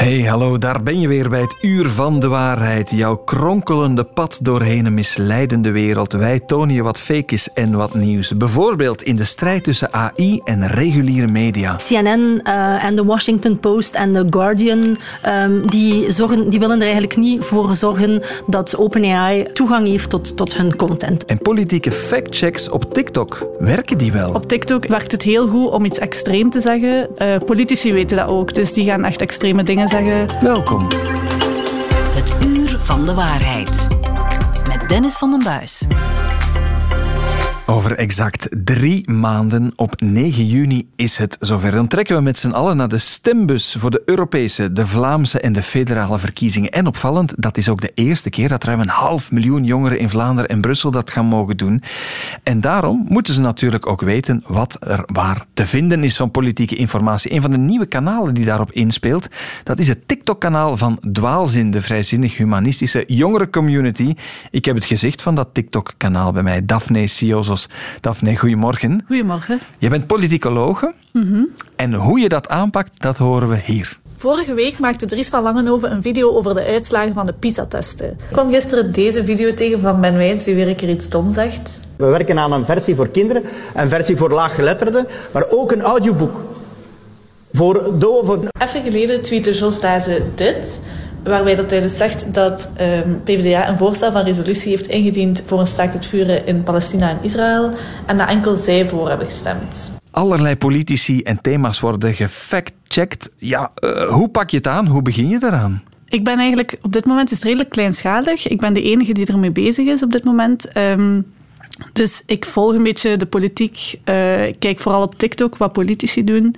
Hey, hallo, daar ben je weer bij het Uur van de Waarheid. Jouw kronkelende pad doorheen een misleidende wereld. Wij tonen je wat fake is en wat nieuws. Bijvoorbeeld in de strijd tussen AI en reguliere media. CNN uh, en de Washington Post en The Guardian um, die, zorgen, die willen er eigenlijk niet voor zorgen dat OpenAI toegang heeft tot, tot hun content. En politieke factchecks op TikTok, werken die wel? Op TikTok werkt het heel goed om iets extreem te zeggen. Uh, politici weten dat ook, dus die gaan echt extreme dingen zeggen. Welkom. Het Uur van de Waarheid. Met Dennis van den Buis. Over exact drie maanden, op 9 juni, is het zover. Dan trekken we met z'n allen naar de stembus voor de Europese, de Vlaamse en de federale verkiezingen. En opvallend, dat is ook de eerste keer dat ruim een half miljoen jongeren in Vlaanderen en Brussel dat gaan mogen doen. En daarom moeten ze natuurlijk ook weten wat er waar te vinden is van politieke informatie. Een van de nieuwe kanalen die daarop inspeelt, dat is het TikTok-kanaal van Dwaalzin, de vrijzinnig humanistische jongerencommunity. Ik heb het gezicht van dat TikTok-kanaal bij mij, Daphne Daphne, goedemorgen. Goedemorgen. Je bent politicologe mm en hoe je dat aanpakt, dat horen we hier. Vorige week maakte Dries van Langenhoven een video over de uitslagen van de PISA-testen. Ik kwam gisteren deze video tegen van Ben Wijns, die weer een keer iets stom zegt. We werken aan een versie voor kinderen, een versie voor laaggeletterden, maar ook een audioboek. Voor doven. Even geleden tweette Jos Daze dit waarbij dat hij dus zegt dat um, PvdA een voorstel van resolutie heeft ingediend voor een staakt het vuren in Palestina en Israël en dat enkel zij voor hebben gestemd. Allerlei politici en thema's worden gefact-checked. Ja, uh, hoe pak je het aan? Hoe begin je eraan? Ik ben eigenlijk op dit moment is het redelijk kleinschalig. Ik ben de enige die ermee bezig is op dit moment. Um, dus ik volg een beetje de politiek. Uh, ik kijk vooral op TikTok wat politici doen.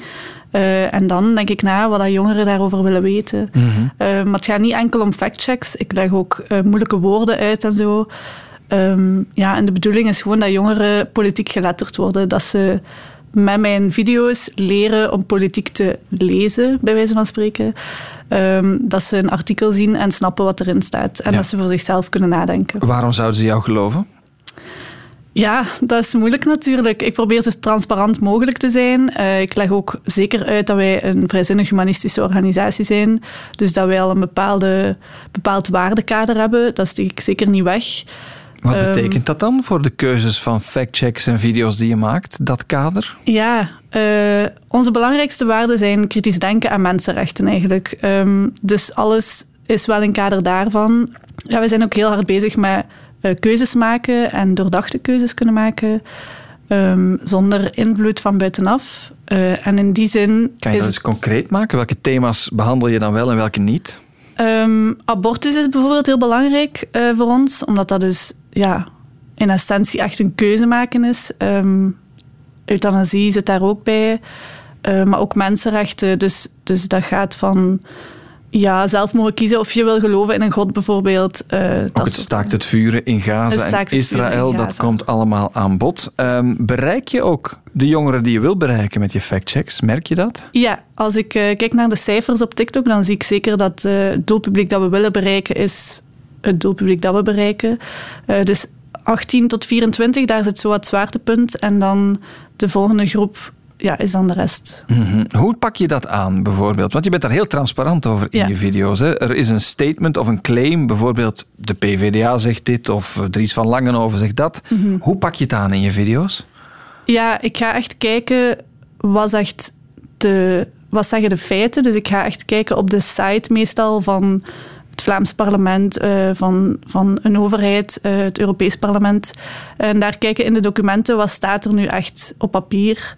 Uh, en dan denk ik na wat dat jongeren daarover willen weten. Mm -hmm. uh, maar het gaat niet enkel om factchecks. Ik leg ook uh, moeilijke woorden uit en zo. Um, ja, en de bedoeling is gewoon dat jongeren politiek geletterd worden. Dat ze met mijn video's leren om politiek te lezen, bij wijze van spreken. Um, dat ze een artikel zien en snappen wat erin staat. En Ja. dat ze voor zichzelf kunnen nadenken. Waarom zouden ze jou geloven? Ja, dat is moeilijk natuurlijk. Ik probeer zo transparant mogelijk te zijn. Uh, ik leg ook zeker uit dat wij een vrijzinnig humanistische organisatie zijn. Dus dat wij al een bepaalde, bepaald waardekader hebben. Dat steek ik zeker niet weg. Wat Ehm, betekent dat dan voor de keuzes van factchecks en video's die je maakt, dat kader? Ja, uh, onze belangrijkste waarden zijn kritisch denken en mensenrechten eigenlijk. Um, dus alles is wel een kader daarvan. Ja, we zijn ook heel hard bezig met keuzes maken en doordachte keuzes kunnen maken. Um, zonder invloed van buitenaf. Uh, en in die zin. Kan je dat eens concreet maken? Welke thema's behandel je dan wel en welke niet? Um, abortus is bijvoorbeeld heel belangrijk uh, voor ons, omdat dat dus ja, in essentie echt een keuze maken is. Um, euthanasie zit daar ook bij, uh, maar ook mensenrechten. Dus, dus dat gaat van ja, zelf mogen kiezen of je wil geloven in een god bijvoorbeeld. Uh, Ook het staakt het vuren in Gaza en Israël, in Gaza. dat komt allemaal aan bod. Um, bereik je ook de jongeren die je wil bereiken met je factchecks? Merk je dat? Ja, als ik uh, kijk naar de cijfers op TikTok, dan zie ik zeker dat uh, het doelpubliek dat we willen bereiken is het doelpubliek dat we bereiken. Dus 18 tot 24, daar zit zo het zwaartepunt. En dan de volgende groep ja, is dan de rest. Mm -hmm. Hoe pak je dat aan, bijvoorbeeld? Want je bent daar heel transparant over in Ja. je video's. Hè? Er is een statement of een claim, bijvoorbeeld de PVDA zegt dit of Dries van Langenhoven zegt dat. Mhm. Mm -hmm. Hoe pak je het aan in je video's? Ja, ik ga echt kijken wat zegt de, wat zeggen de feiten. Dus ik ga echt kijken op de site meestal van het Vlaams parlement, uh, van, van een overheid, uh, het Europees parlement. En daar kijken in de documenten wat staat er nu echt op papier.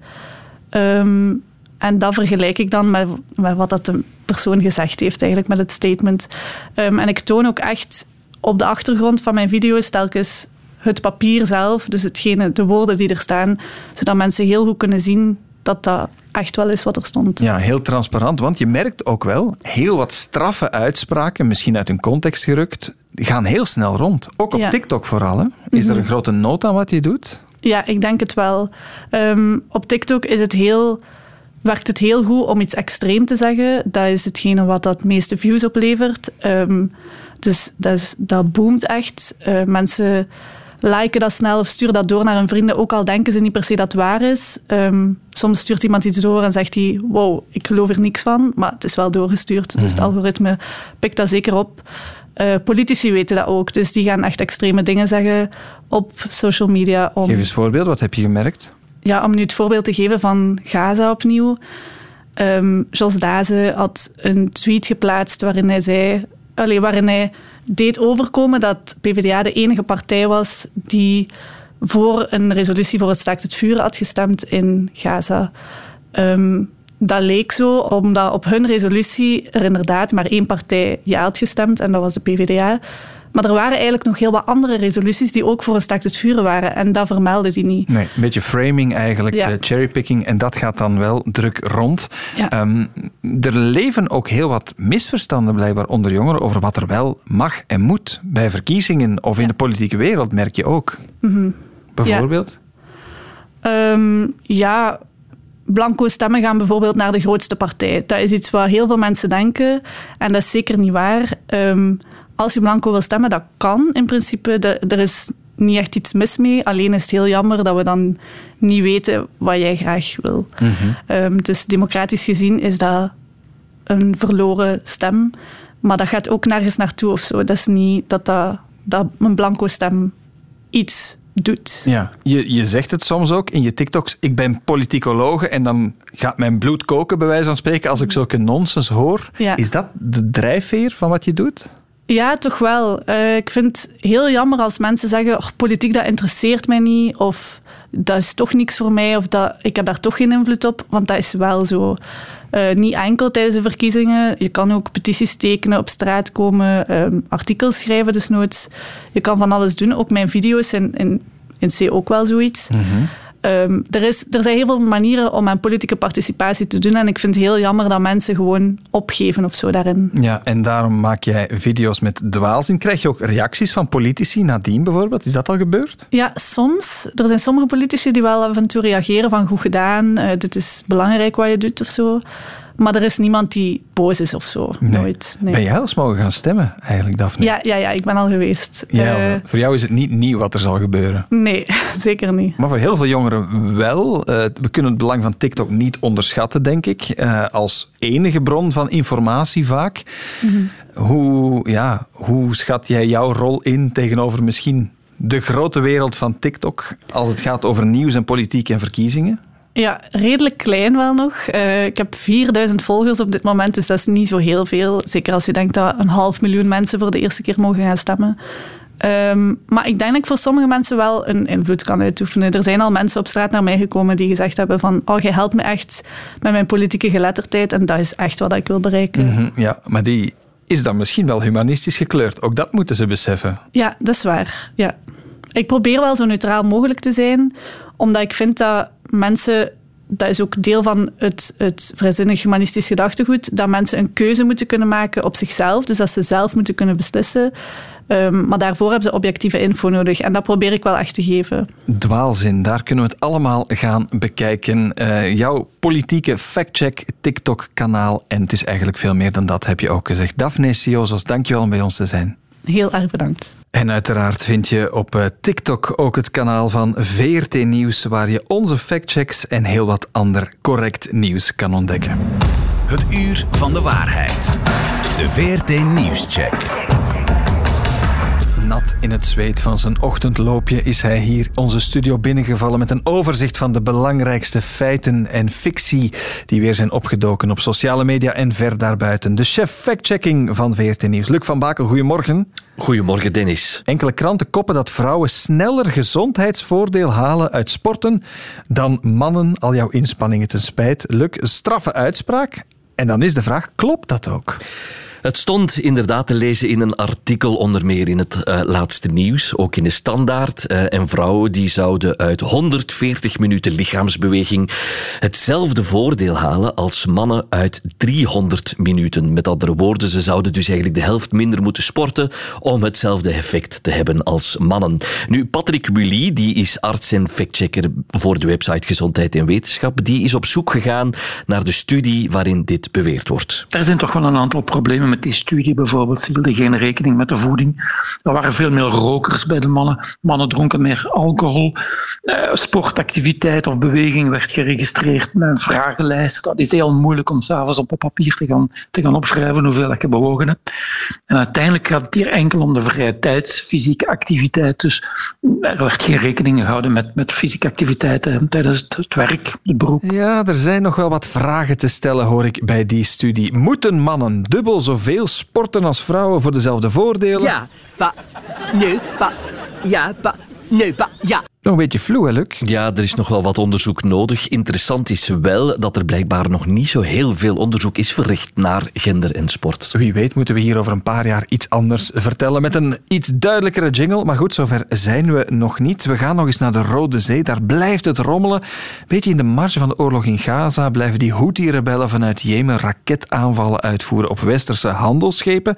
Um, en dat vergelijk ik dan met, met, wat dat de persoon gezegd heeft, eigenlijk met het statement. Um, en ik toon ook echt op de achtergrond van mijn video's telkens het papier zelf, dus hetgene, de woorden die er staan, zodat mensen heel goed kunnen zien dat dat echt wel is wat er stond. Ja, heel transparant, want je merkt ook wel, heel wat straffe uitspraken, misschien uit hun context gerukt, gaan heel snel rond. Ook op Ja. TikTok vooral. Hè? Is er een grote nood aan wat je doet? Ja, ik denk het wel. Um, op TikTok is het heel, werkt het heel goed om iets extreem te zeggen. Dat is hetgene wat dat meeste views oplevert. Um, dus dat, dat boomt echt. Uh, mensen liken dat snel of sturen dat door naar hun vrienden, ook al denken ze niet per se dat het waar is. Ehm, soms stuurt iemand iets door en zegt hij, wow, ik geloof er niks van, maar het is wel doorgestuurd. Dus het Mhm. algoritme pikt dat zeker op. Eh, politici weten dat ook, dus die gaan echt extreme dingen zeggen op social media. Om, Geef eens voorbeeld, wat heb je gemerkt? ja, om nu het voorbeeld te geven van Gaza opnieuw. Ehm, Jos Daze had een tweet geplaatst waarin hij zei, allee, waarin hij deed overkomen dat PvdA de enige partij was die voor een resolutie voor het staakt het vuren had gestemd in Gaza. Ehm, dat leek zo, omdat op hun resolutie er inderdaad maar één partij ja had gestemd en dat was de PvdA. Maar er waren eigenlijk nog heel wat andere resoluties die ook voor een staakt het vuren waren en dat vermeldde die niet. Nee, een beetje framing eigenlijk, Ja. eh, cherrypicking. En dat gaat dan wel druk rond. Ja. Ehm, er leven ook heel wat misverstanden blijkbaar onder jongeren over wat er wel mag en moet. Bij verkiezingen of in de politieke wereld merk je ook. Mhm. Bijvoorbeeld? Ehm, ja, blanco stemmen gaan bijvoorbeeld naar de grootste partij. Dat is iets wat heel veel mensen denken en dat is zeker niet waar. Ehm, als je blanco wil stemmen, dat kan in principe. De- er is niet echt iets mis mee. Alleen is het heel jammer dat we dan niet weten wat jij graag wil. Ehm, dus democratisch gezien is dat een verloren stem. Maar dat gaat ook nergens naartoe of zo. Dat is niet dat, dat, dat een blanco stem iets doet. Ja, je, je zegt het soms ook in je TikToks. Ik ben politicologe en dan gaat mijn bloed koken, bij wijze van spreken, als ik zulke nonsens hoor. Ja. Is dat de drijfveer van wat je doet? Ja, toch wel. Eh, ik vind het heel jammer als mensen zeggen: "Och, politiek dat interesseert mij niet, of dat is toch niks voor mij, of dat, ik heb daar toch geen invloed op. Want dat is wel zo. Eh, niet enkel tijdens de verkiezingen. Je kan ook petities tekenen, op straat komen, ehm, artikels schrijven, dus nooit. Je kan van alles doen. Ook mijn video's in, in, in C ook wel zoiets. Ehm, er, is, er zijn heel veel manieren om aan politieke participatie te doen. En ik vind het heel jammer dat mensen gewoon opgeven of zo daarin. Ja, en daarom maak jij video's met dwaalzin. Krijg je ook reacties van politici nadien bijvoorbeeld? Is dat al gebeurd? Ja, soms. Er zijn sommige politici die wel af en toe reageren van goed gedaan, eh, dit is belangrijk wat je doet of zo. Maar er is niemand die boos is of zo. Nooit. Nee. Ben je eens mogen gaan stemmen eigenlijk, Daphne? Ja, ja, ja, ik ben al geweest. Ja, Eh, voor jou is het niet nieuw wat er zal gebeuren. nee, zeker niet. Maar voor heel veel jongeren wel. Eh, we kunnen het belang van TikTok niet onderschatten, denk ik. Eh, als enige bron van informatie vaak. Hoe, ja, hoe schat jij jouw rol in tegenover misschien de grote wereld van TikTok als het gaat over nieuws en politiek en verkiezingen? Ja, redelijk klein wel nog. Eh, ik heb 4000 volgers op dit moment, dus dat is niet zo heel veel. Zeker als je denkt dat een half miljoen mensen voor de eerste keer mogen gaan stemmen. Ehm, maar ik denk dat ik voor sommige mensen wel een invloed kan uitoefenen. Er zijn al mensen op straat naar mij gekomen die gezegd hebben van oh, jij helpt me echt met mijn politieke geletterdheid en dat is echt wat ik wil bereiken. Mhm, Ja, maar die is dan misschien wel humanistisch gekleurd. Ook dat moeten ze beseffen. Ja, dat is waar. Ja. Ik probeer wel zo neutraal mogelijk te zijn, omdat ik vind dat mensen, dat is ook deel van het, het vrijzinnig humanistisch gedachtegoed, dat mensen een keuze moeten kunnen maken op zichzelf, dus dat ze zelf moeten kunnen beslissen. Ehm, maar daarvoor hebben ze objectieve info nodig en dat probeer ik wel echt te geven. Dwaalzin, daar kunnen we het allemaal gaan bekijken. Eh, jouw politieke factcheck TikTok-kanaal. En het is eigenlijk veel meer dan dat, heb je ook gezegd. Daphne Siozos, dankjewel om bij ons te zijn. Heel erg bedankt. En uiteraard vind je op eh, TikTok ook het kanaal van VRT Nieuws, waar je onze factchecks en heel wat ander correct nieuws kan ontdekken. Het uur van de waarheid. De VRT Nieuwscheck. Nat in het zweet van zijn ochtendloopje is hij hier onze studio binnengevallen met een overzicht van de belangrijkste feiten en fictie die weer zijn opgedoken op sociale media en ver daarbuiten. De chef factchecking van VRT Nieuws, Luc van Bakel, goedemorgen. Goedemorgen, Dennis. Enkele kranten koppen dat vrouwen sneller gezondheidsvoordeel halen uit sporten dan mannen, al jouw inspanningen ten spijt. Luc, straffe uitspraak. En dan is de vraag, klopt dat ook? Het stond inderdaad te lezen in een artikel, onder meer in het eh, laatste nieuws, ook in de standaard. Eh, en vrouwen die zouden uit 140 minuten lichaamsbeweging hetzelfde voordeel halen als mannen uit 300 minuten. Met andere woorden, ze zouden dus eigenlijk de helft minder moeten sporten om hetzelfde effect te hebben als mannen. Nu, Patrick Willy, die is arts en factchecker voor de website Gezondheid en Wetenschap, die is op zoek gegaan naar de studie waarin dit beweerd wordt. Er zijn toch wel een aantal problemen met die studie bijvoorbeeld. Ze hielden geen rekening met de voeding. Er waren veel meer rokers bij de mannen. Mannen dronken meer alcohol. Uh, sportactiviteit of beweging werd geregistreerd met een vragenlijst. Dat is heel moeilijk om s'avonds op papier te gaan, te gaan opschrijven hoeveel dat je bewogen. En uiteindelijk gaat het hier enkel om de vrije tijds, fysieke activiteit. Dus er werd geen rekening gehouden met, met fysieke activiteiten tijdens het, werk, het beroep. Ja, er zijn nog wel wat vragen te stellen, hoor ik bij die studie. Moeten mannen dubbel zoveel sporten als vrouwen voor dezelfde voordelen? Ja, pa, nee, pa, ja, pa, nee, pa, ja. Nog een beetje vloe, hè, Luc? Ja, er is nog wel wat onderzoek nodig. Interessant is wel dat er blijkbaar nog niet zo heel veel onderzoek is verricht naar gender en sport. Wie weet moeten we hier over een paar jaar iets anders vertellen met een iets duidelijkere jingle. Maar goed, zover zijn we nog niet. We gaan nog eens naar de Rode Zee. Daar blijft het rommelen. Beetje in de marge van de oorlog in Gaza blijven die Houthi-rebellen vanuit Jemen raketaanvallen uitvoeren op westerse handelsschepen.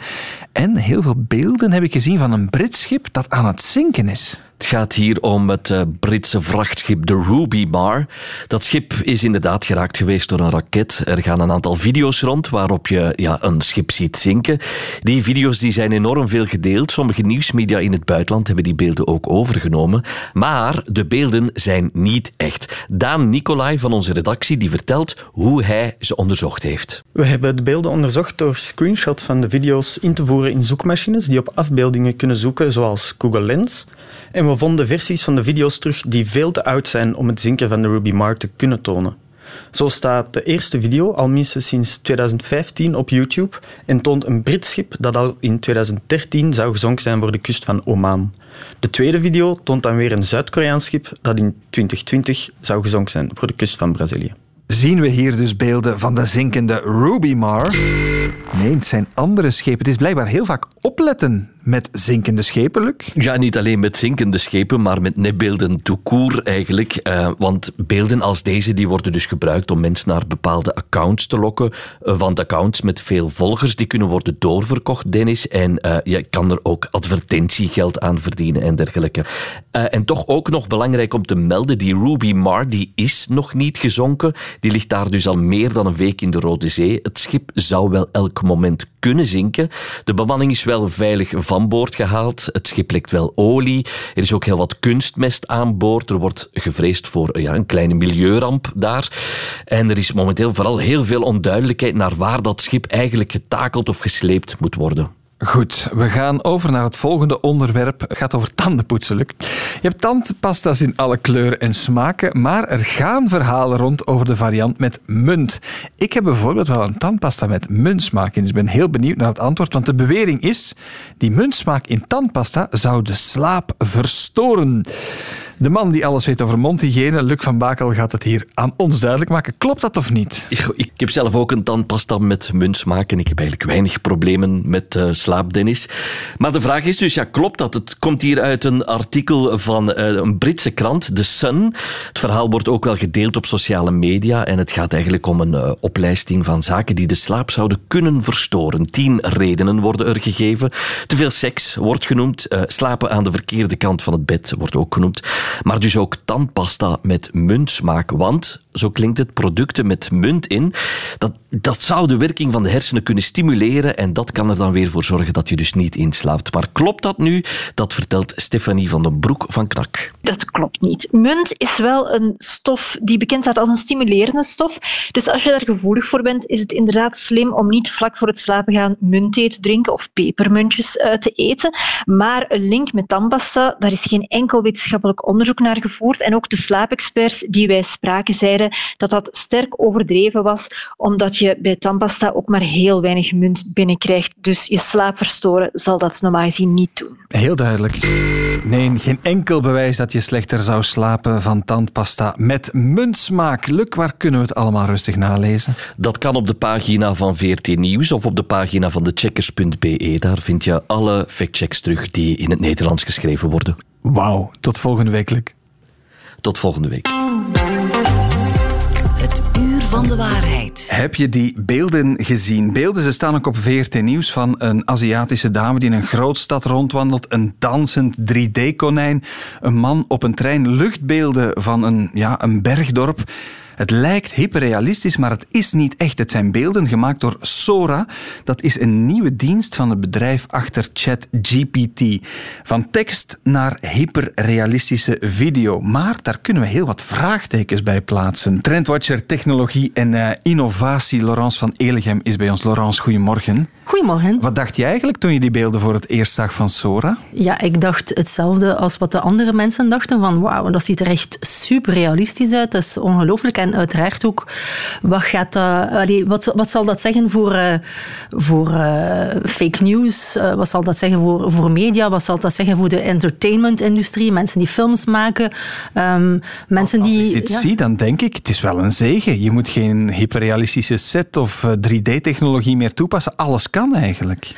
En heel veel beelden heb ik gezien van een Brits schip dat aan het zinken is. Het gaat hier om het Britse vrachtschip de Ruby Mar. Dat schip is inderdaad geraakt geweest door een raket. Er gaan een aantal video's rond waarop je ja, een schip ziet zinken. Die video's die zijn enorm veel gedeeld. Sommige nieuwsmedia in het buitenland hebben die beelden ook overgenomen. Maar de beelden zijn niet echt. Daan Nicolai van onze redactie die vertelt hoe hij ze onderzocht heeft. We hebben de beelden onderzocht door screenshots van de video's in te voeren in zoekmachines die op afbeeldingen kunnen zoeken, zoals Google Lens. En we vonden versies van de video's terug die veel te oud zijn om het zinken van de Ruby Mar te kunnen tonen. Zo staat de eerste video al minstens sinds 2015 op YouTube en toont een Brits schip dat al in 2013 zou gezonken zijn voor de kust van Oman. De tweede video toont dan weer een Zuid-Koreaans schip dat in 2020 zou gezonken zijn voor de kust van Brazilië. Zien we hier dus beelden van de zinkende Ruby Mar? Nee, het zijn andere schepen. Het is blijkbaar heel vaak opletten met zinkende schepen, Luc? Ja, niet alleen met zinkende schepen, maar met nepbeelden court eigenlijk. Uh, want beelden als deze die worden dus gebruikt om mensen naar bepaalde accounts te lokken. Uh, want accounts met veel volgers die kunnen worden doorverkocht, Dennis. En uh, je kan er ook advertentiegeld aan verdienen en dergelijke. en toch ook nog belangrijk om te melden, die Ruby Mar die is nog niet gezonken. Die ligt daar dus al meer dan een week in de Rode Zee. Het schip zou wel elk moment kunnen zinken. De bemanning is wel veilig van boord gehaald. Het schip lekt wel olie. Er is ook heel wat kunstmest aan boord. Er wordt gevreesd voor ja, een kleine milieuramp daar. En er is momenteel vooral heel veel onduidelijkheid naar waar dat schip eigenlijk getakeld of gesleept moet worden. Goed, we gaan over naar het volgende onderwerp. Het gaat over tandenpoetsen, Luc. Je hebt tandpasta's in alle kleuren en smaken, maar er gaan verhalen rond over de variant met munt. Ik heb bijvoorbeeld wel een tandpasta met muntsmaak en dus ben heel benieuwd naar het antwoord, want de bewering is, die muntsmaak in tandpasta zou de slaap verstoren. De man die alles weet over mondhygiëne, Luc van Bakel, gaat het hier aan ons duidelijk maken. Klopt dat of niet? Ik, ik heb zelf ook een tandpasta met muntsmaak en ik heb eigenlijk weinig problemen met uh, slaap, Dennis. Maar de vraag is dus, ja, klopt dat? Het komt hier uit een artikel van uh, een Britse krant, The Sun. Het verhaal wordt ook wel gedeeld op sociale media en het gaat eigenlijk om een uh, oplijsting van zaken die de slaap zouden kunnen verstoren. Tien redenen worden er gegeven. Te veel seks wordt genoemd. slapen aan de verkeerde kant van het bed wordt ook genoemd. Maar dus ook tandpasta met muntsmaak. Want, zo klinkt het, producten met munt in, dat, dat zou de werking van de hersenen kunnen stimuleren en dat kan er dan weer voor zorgen dat je dus niet inslaapt. Maar klopt dat nu? Dat vertelt Stefanie van den Broek van Knak. Dat klopt niet. Munt is wel een stof die bekend staat als een stimulerende stof. Dus als je daar gevoelig voor bent, is het inderdaad slim om niet vlak voor het slapen gaan muntthee te drinken of pepermuntjes uh, te eten. Maar een link met tandpasta, daar is geen enkel wetenschappelijk onderzoek naar gevoerd. En ook de slaapexperts die wij spraken zeiden dat dat sterk overdreven was, omdat je bij tandpasta ook maar heel weinig munt binnenkrijgt. Dus je slaap verstoren zal dat normaal gezien niet doen. Heel duidelijk. Nee, geen enkel bewijs dat je slechter zou slapen van tandpasta met muntsmaak. Luc, waar kunnen we het allemaal rustig nalezen? Dat kan op de pagina van VRT Nieuws of op de pagina van checkers.be. Daar vind je alle factchecks terug die in het Nederlands geschreven worden. Wauw, tot volgende week, Luc. Tot volgende week. Van de waarheid. Heb je die beelden gezien? Beelden, ze staan ook op VRT Nieuws van een Aziatische dame die in een grootstad rondwandelt. Een dansend 3D-konijn. Een man op een trein. Luchtbeelden van een, ja, een bergdorp. Het lijkt hyperrealistisch, maar het is niet echt. Het zijn beelden gemaakt door Sora. Dat is een nieuwe dienst van het bedrijf achter ChatGPT. Van tekst naar hyperrealistische video. Maar daar kunnen we heel wat vraagtekens bij plaatsen. Trendwatcher technologie en uh, innovatie Laurence van Elegem is bij ons. Laurence, goedemorgen. Goedemorgen. Wat dacht je eigenlijk toen je die beelden voor het eerst zag van Sora? Ja, ik dacht hetzelfde als wat de andere mensen dachten. Van wauw, dat ziet er echt super realistisch uit. Dat is ongelooflijk. En uiteraard ook, wat, gaat dat, allee, wat, wat zal dat zeggen voor, uh, voor uh, fake news? Uh, wat zal dat zeggen voor, voor media? Wat zal dat zeggen voor de entertainment-industrie? Mensen die films maken. Um, mensen Als die, ik dit ja. zie, dan denk ik, het is wel een zegen. Je moet geen hyperrealistische set of 3D-technologie meer toepassen. Alles kan eigenlijk.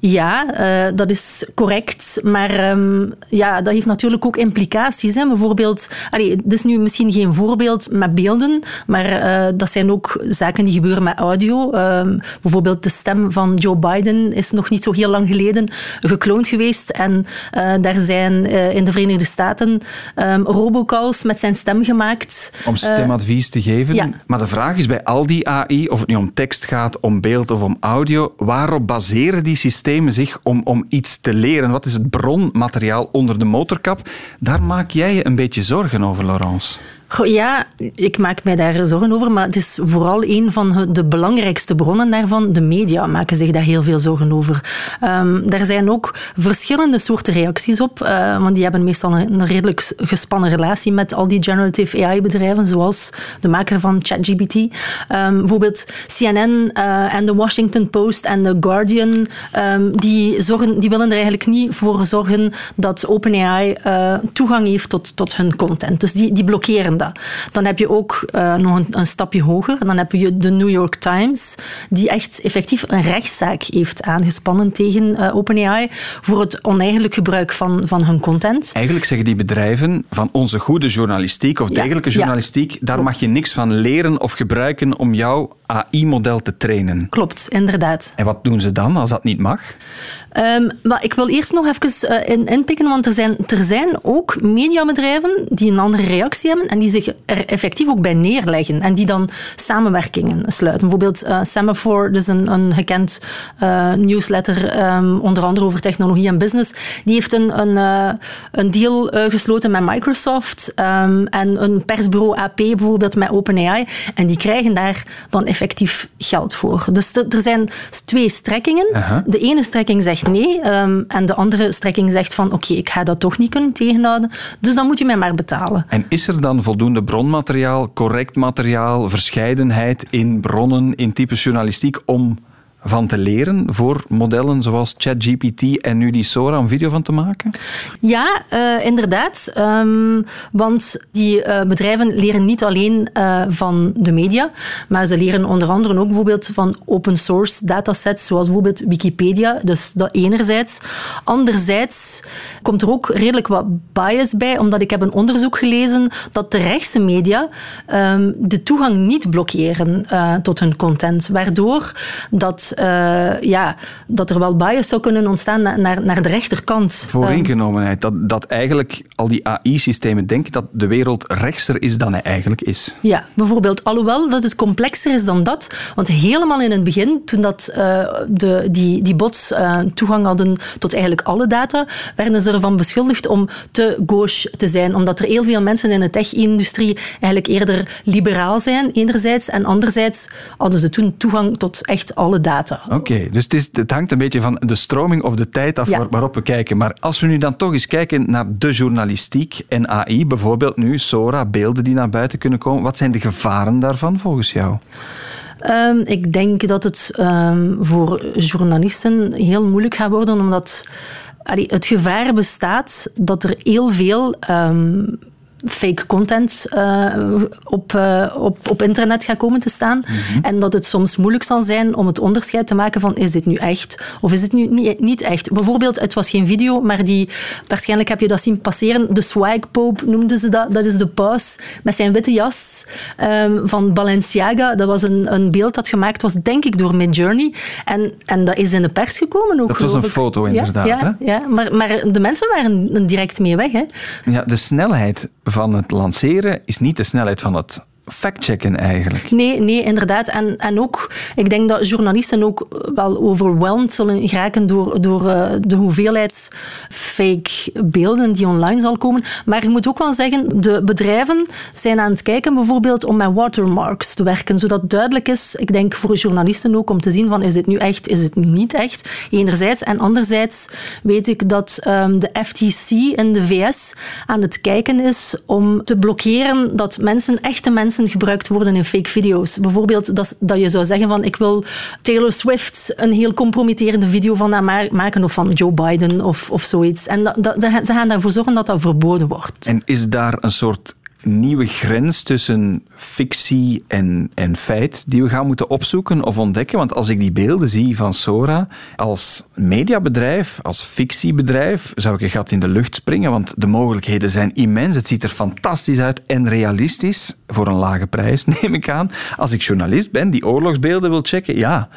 Ja, uh, dat is correct. Maar um, ja, dat heeft natuurlijk ook implicaties. Hè. Bijvoorbeeld, allee, dit is nu misschien geen voorbeeld met beelden, maar uh, dat zijn ook zaken die gebeuren met audio. Uh, bijvoorbeeld de stem van Joe Biden is nog niet zo heel lang geleden gekloond geweest. En uh, daar zijn in de Verenigde Staten um, robocalls met zijn stem gemaakt. Om stemadvies te geven. Ja. Maar de vraag is bij al die AI, of het nu om tekst gaat, om beeld of om audio, waarop baseren die systemen zich om, om iets te leren? Wat is het bronmateriaal onder de motorkap? Daar maak jij je een beetje zorgen over, Laurence. Ja, ik maak mij daar zorgen over, maar het is vooral een van de belangrijkste bronnen daarvan. De media maken zich daar heel veel zorgen over. Um, daar zijn ook verschillende soorten reacties op, uh, want die hebben meestal een, redelijk gespannen relatie met al die generative AI-bedrijven, zoals de maker van ChatGPT. Um, bijvoorbeeld CNN uh, en de Washington Post en The Guardian, um, die, zorgen, die willen er eigenlijk niet voor zorgen dat OpenAI uh, toegang heeft tot, tot hun content. Dus die, die blokkeren Dan heb je ook uh, nog een, een, stapje hoger. Dan heb je de New York Times, die echt effectief een rechtszaak heeft aangespannen tegen uh, OpenAI voor het oneigenlijk gebruik van, van hun content. Eigenlijk zeggen die bedrijven van onze goede journalistiek of Ja, degelijke journalistiek, daar mag je niks van leren of gebruiken om jouw AI-model te trainen. Klopt, inderdaad. En wat doen ze dan als dat niet mag? Um, maar ik wil eerst nog even uh, in, inpikken, want er zijn, er zijn ook mediabedrijven die een andere reactie hebben en die zich er effectief ook bij neerleggen en die dan samenwerkingen sluiten. Bijvoorbeeld uh, Semaphore, dus een, een gekend uh, newsletter, um, onder andere over technologie en business, die heeft een, een, een deal gesloten met Microsoft um, en een persbureau AP bijvoorbeeld met OpenAI en die krijgen daar dan effectief geld voor. Dus er zijn twee strekkingen. De ene strekking zegt nee um, en de andere strekking zegt van oké, ik ga dat toch niet kunnen tegenhouden, dus dan moet je mij maar betalen. En is er dan voldoende bronmateriaal, correct materiaal, verscheidenheid in bronnen, in type journalistiek om van te leren voor modellen zoals ChatGPT en nu die Sora om video van te maken? Ja, uh, inderdaad. Um, want die uh, bedrijven leren niet alleen uh, van de media, maar ze leren onder andere ook bijvoorbeeld van open source datasets, zoals bijvoorbeeld Wikipedia. Dus dat enerzijds. Anderzijds komt er ook redelijk wat bias bij, omdat ik heb een onderzoek gelezen dat de rechtse media um, de toegang niet blokkeren tot hun content, waardoor dat uh, ja, dat er wel bias zou kunnen ontstaan naar, naar de rechterkant. Vooringenomenheid. Dat, dat eigenlijk al die AI-systemen denken dat de wereld rechtser is dan hij eigenlijk is. Ja, bijvoorbeeld. Alhoewel dat het complexer is dan dat. Want helemaal in het begin, toen dat, uh, de, die, die bots uh, toegang hadden tot eigenlijk alle data, werden ze ervan beschuldigd om te gauche te zijn. Omdat er heel veel mensen in de tech-industrie eigenlijk eerder liberaal zijn, enerzijds. En anderzijds hadden ze toen toegang tot echt alle data. Oké, okay, dus het, is, het, hangt een beetje van de stroming of de tijd af Ja. waarop we kijken. Maar als we nu dan toch eens kijken naar de journalistiek en AI, bijvoorbeeld nu Sora, beelden die naar buiten kunnen komen, wat zijn de gevaren daarvan volgens jou? Um, ik denk dat het um, voor journalisten heel moeilijk gaat worden, omdat allee, het gevaar bestaat dat er heel veel um, fake content uh, op, uh, op, op internet gaat komen te staan. Mhm. En dat het soms moeilijk zal zijn om het onderscheid te maken van is dit nu echt of is dit nu niet, niet echt. Bijvoorbeeld, het was geen video, maar die, waarschijnlijk heb je dat zien passeren. De swag pope noemden ze dat. Dat is de paus met zijn witte jas um, van Balenciaga. Dat was een, een beeld dat gemaakt was, denk ik, door Midjourney. En, en dat is in de pers gekomen ook, Dat was een ik. foto, inderdaad. Ja, ja, ja. Maar, maar de mensen waren direct mee weg. Hè. Ja, de snelheid van het lanceren is niet de snelheid van het factchecken eigenlijk. Nee, nee, inderdaad. En, en ook, ik denk dat journalisten ook wel overweldigd zullen geraken door, door uh, de hoeveelheid fake beelden die online zal komen. Maar ik moet ook wel zeggen, de bedrijven zijn aan het kijken bijvoorbeeld om met watermarks te werken, zodat duidelijk is, ik denk voor journalisten ook, om te zien van is dit nu echt, is dit niet echt, enerzijds. En anderzijds weet ik dat um, de FTC in de VS aan het kijken is om te blokkeren dat mensen, echte mensen, gebruikt worden in fake video's. Bijvoorbeeld dat, dat je zou zeggen van ik wil Taylor Swift een heel compromitterende video van haar maken of van Joe Biden of, of zoiets. En dat, dat, ze gaan daarvoor zorgen dat dat verboden wordt. En is daar een soort nieuwe grens tussen fictie en, en feit die we gaan moeten opzoeken of ontdekken. Want als ik die beelden zie van Sora als mediabedrijf, als fictiebedrijf, zou ik een gat in de lucht springen, want de mogelijkheden zijn immens. Het ziet er fantastisch uit en realistisch, voor een lage prijs neem ik aan. Als ik journalist ben die oorlogsbeelden wil checken, ja,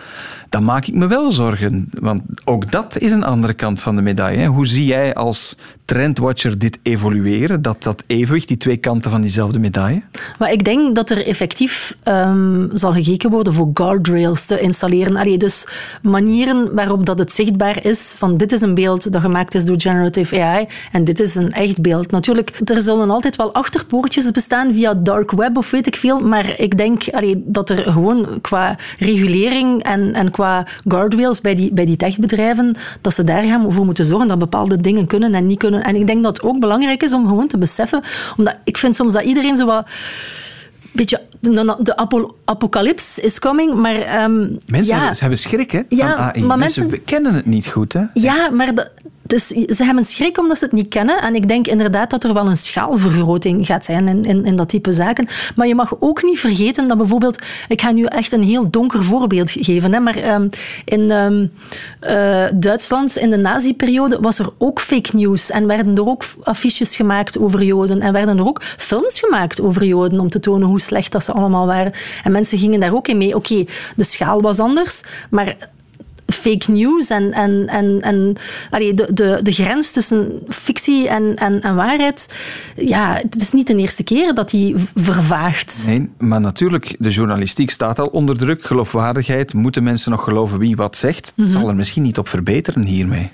dan maak ik me wel zorgen. Want ook dat is een andere kant van de medaille. Hoe zie jij als trendwatcher dit evolueren? Dat, dat evenwicht, die twee kanten van diezelfde medaille? Maar ik denk dat er effectief um, zal gekeken worden voor guardrails te installeren. Allee, dus manieren waarop dat het zichtbaar is van dit is een beeld dat gemaakt is door generative AI en dit is een echt beeld. Natuurlijk, er zullen altijd wel achterpoortjes bestaan via dark web of weet ik veel, maar ik denk allee, dat er gewoon qua regulering en, en qua guardrails bij die, bij die techbedrijven, dat ze daar gaan voor moeten zorgen dat bepaalde dingen kunnen en niet kunnen. En ik denk dat het ook belangrijk is om gewoon te beseffen, omdat ik vind soms dat iedereen zo wat beetje de, de apocalyps is coming, maar... Um, mensen ja. hebben schrik, hè, ja, van AI. Maar mensen, mensen kennen het niet goed, hè? Ja, maar ze hebben schrik omdat ze het niet kennen. En ik denk inderdaad dat er wel een schaalvergroting gaat zijn in, in, in dat type zaken. Maar je mag ook niet vergeten dat bijvoorbeeld... Ik ga nu echt een heel donker voorbeeld geven. Hè, maar um, in um, uh, Duitsland, in de nazi-periode, was er ook fake news. En werden er ook affiches gemaakt over Joden. En werden er ook films gemaakt over Joden om te tonen hoe slecht dat ze allemaal waren. En mensen gingen daar ook in mee. Oké, de schaal was anders, maar fake news en, en, en, en allee, de, de, de grens tussen fictie en, en, en waarheid, ja, het is niet de eerste keer dat die vervaagt. Nee, maar natuurlijk, de journalistiek staat al onder druk. Geloofwaardigheid, moeten mensen nog geloven wie wat zegt? Het mm -hmm. zal er misschien niet op verbeteren hiermee.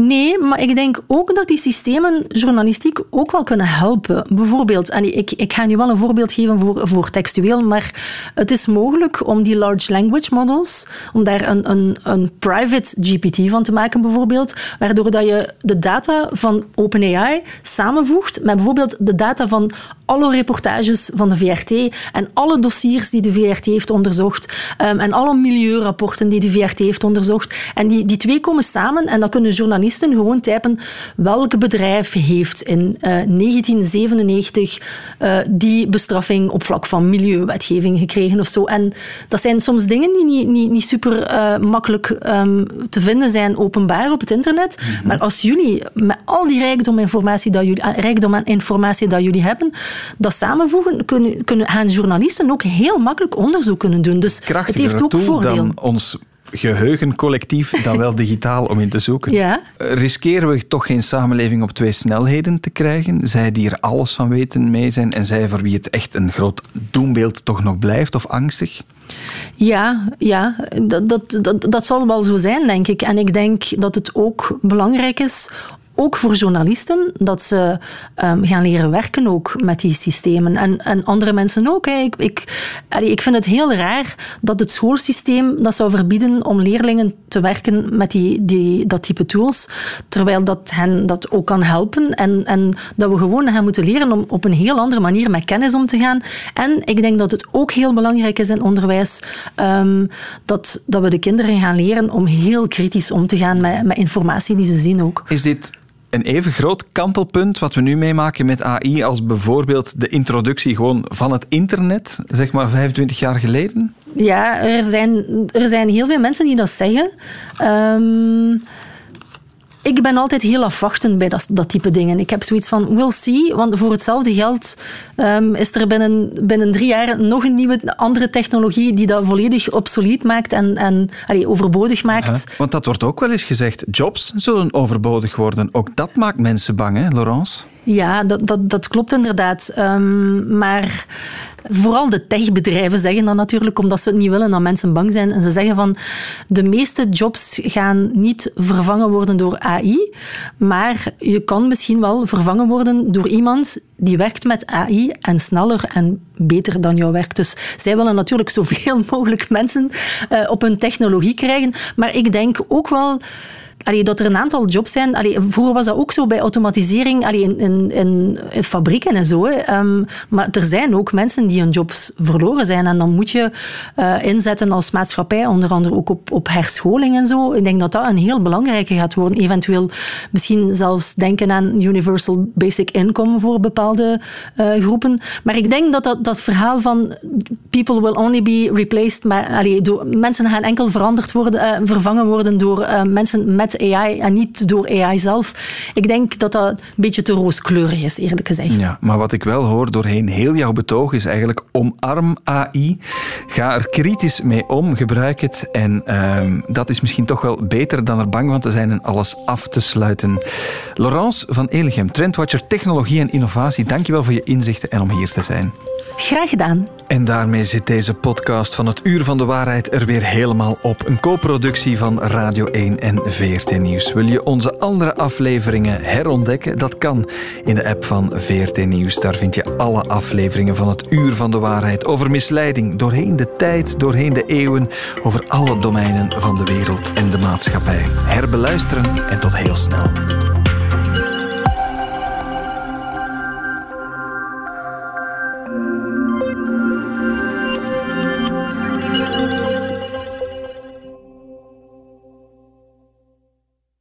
Nee, maar ik denk ook dat die systemen journalistiek ook wel kunnen helpen. Bijvoorbeeld, en ik, ik ga nu wel een voorbeeld geven voor, voor textueel, maar het is mogelijk om die large language models, om daar een, een, een private GPT van te maken bijvoorbeeld, waardoor dat je de data van OpenAI samenvoegt met bijvoorbeeld de data van alle reportages van de VRT en alle dossiers die de VRT heeft onderzocht um, en alle milieurapporten die de VRT heeft onderzocht. En die, die twee komen samen en dan kunnen journalisten gewoon typen welk bedrijf heeft in uh, 1997 uh, die bestraffing op vlak van milieuwetgeving gekregen of zo. En dat zijn soms dingen die niet, niet, niet super uh, makkelijk um, te vinden zijn openbaar op het internet. Mm -hmm. Maar als jullie met al die rijkdom, informatie dat jullie, rijkdom aan informatie dat jullie hebben, dat samenvoegen, kunnen, kunnen, gaan journalisten ook heel makkelijk onderzoek kunnen doen. Dus het heeft ook voordeel. dan ons geheugencollectief dan wel digitaal om in te zoeken. Ja. Riskeren we toch geen samenleving op twee snelheden te krijgen? Zij die er alles van weten mee zijn en zij voor wie het echt een groot doembeeld toch nog blijft of angstig? Ja, ja dat, dat, dat, dat zal wel zo zijn, denk ik. En ik denk dat het ook belangrijk is ook voor journalisten, dat ze um, gaan leren werken ook met die systemen. En, en andere mensen ook. Hè. Ik, ik, ik vind het heel raar dat het schoolsysteem dat zou verbieden om leerlingen te werken met die, die, dat type tools, terwijl dat hen dat ook kan helpen en, en dat we gewoon gaan moeten leren om op een heel andere manier met kennis om te gaan. En ik denk dat het ook heel belangrijk is in onderwijs um, dat, dat we de kinderen gaan leren om heel kritisch om te gaan met, met informatie die ze zien ook. Is dit een even groot kantelpunt wat we nu meemaken met AI als bijvoorbeeld de introductie gewoon van het internet, zeg maar 25 jaar geleden? Ja, er zijn, er zijn heel veel mensen die dat zeggen. Um, ik ben altijd heel afwachtend bij dat, dat type dingen. Ik heb zoiets van, we'll see, want voor hetzelfde geld um, is er binnen, binnen drie jaar nog een nieuwe, andere technologie die dat volledig obsolet maakt en, en overbodig maakt. Ja, want dat wordt ook wel eens gezegd, jobs zullen overbodig worden. Ook dat maakt mensen bang, hè, Laurence? Ja, dat, dat, dat klopt inderdaad. Um, maar Vooral de techbedrijven zeggen dat natuurlijk, omdat ze het niet willen dat mensen bang zijn. En ze zeggen van, de meeste jobs gaan niet vervangen worden door AI, maar je kan misschien wel vervangen worden door iemand die werkt met AI en sneller en beter dan jou werkt. Dus zij willen natuurlijk zoveel mogelijk mensen uh, op hun technologie krijgen. Maar ik denk ook wel allee, dat er een aantal jobs zijn. Vroeger was dat ook zo bij automatisering in, in, in, fabrieken en zo. Um, maar er zijn ook mensen die hun jobs verloren zijn. En dan moet je uh, inzetten als maatschappij, onder andere ook op, op herscholing en zo. Ik denk dat dat een heel belangrijke gaat worden. Eventueel misschien zelfs denken aan universal basic income voor bepaalde uh, groepen. Maar ik denk dat, dat dat verhaal van people will only be replaced, mensen gaan enkel veranderd worden, uh, vervangen worden door mensen met AI en niet door AI zelf. Ik denk dat dat een beetje te rooskleurig is, eerlijk gezegd. Ja, maar wat ik wel hoor doorheen heel jouw betoog is eigenlijk omarm AI. Ga er kritisch mee om, gebruik het. En uh, dat is misschien toch wel beter dan er bang van te zijn en alles af te sluiten. Laurence van Elegem, Trendwatcher Technologie en Innovatie, dankjewel voor je inzichten en om hier te zijn. Graag gedaan. En daarmee zit deze podcast van het Uur van de Waarheid er weer helemaal op. Een co-productie van Radio 1 en VRT Nieuws. Wil je onze andere afleveringen herontdekken? Dat kan in de app van VRT Nieuws. Daar vind je alle afleveringen van het Uur van de Waarheid over misleiding doorheen de tijd, doorheen de eeuwen, over alle domeinen van de wereld en de maatschappij. Herbeluisteren en tot heel snel.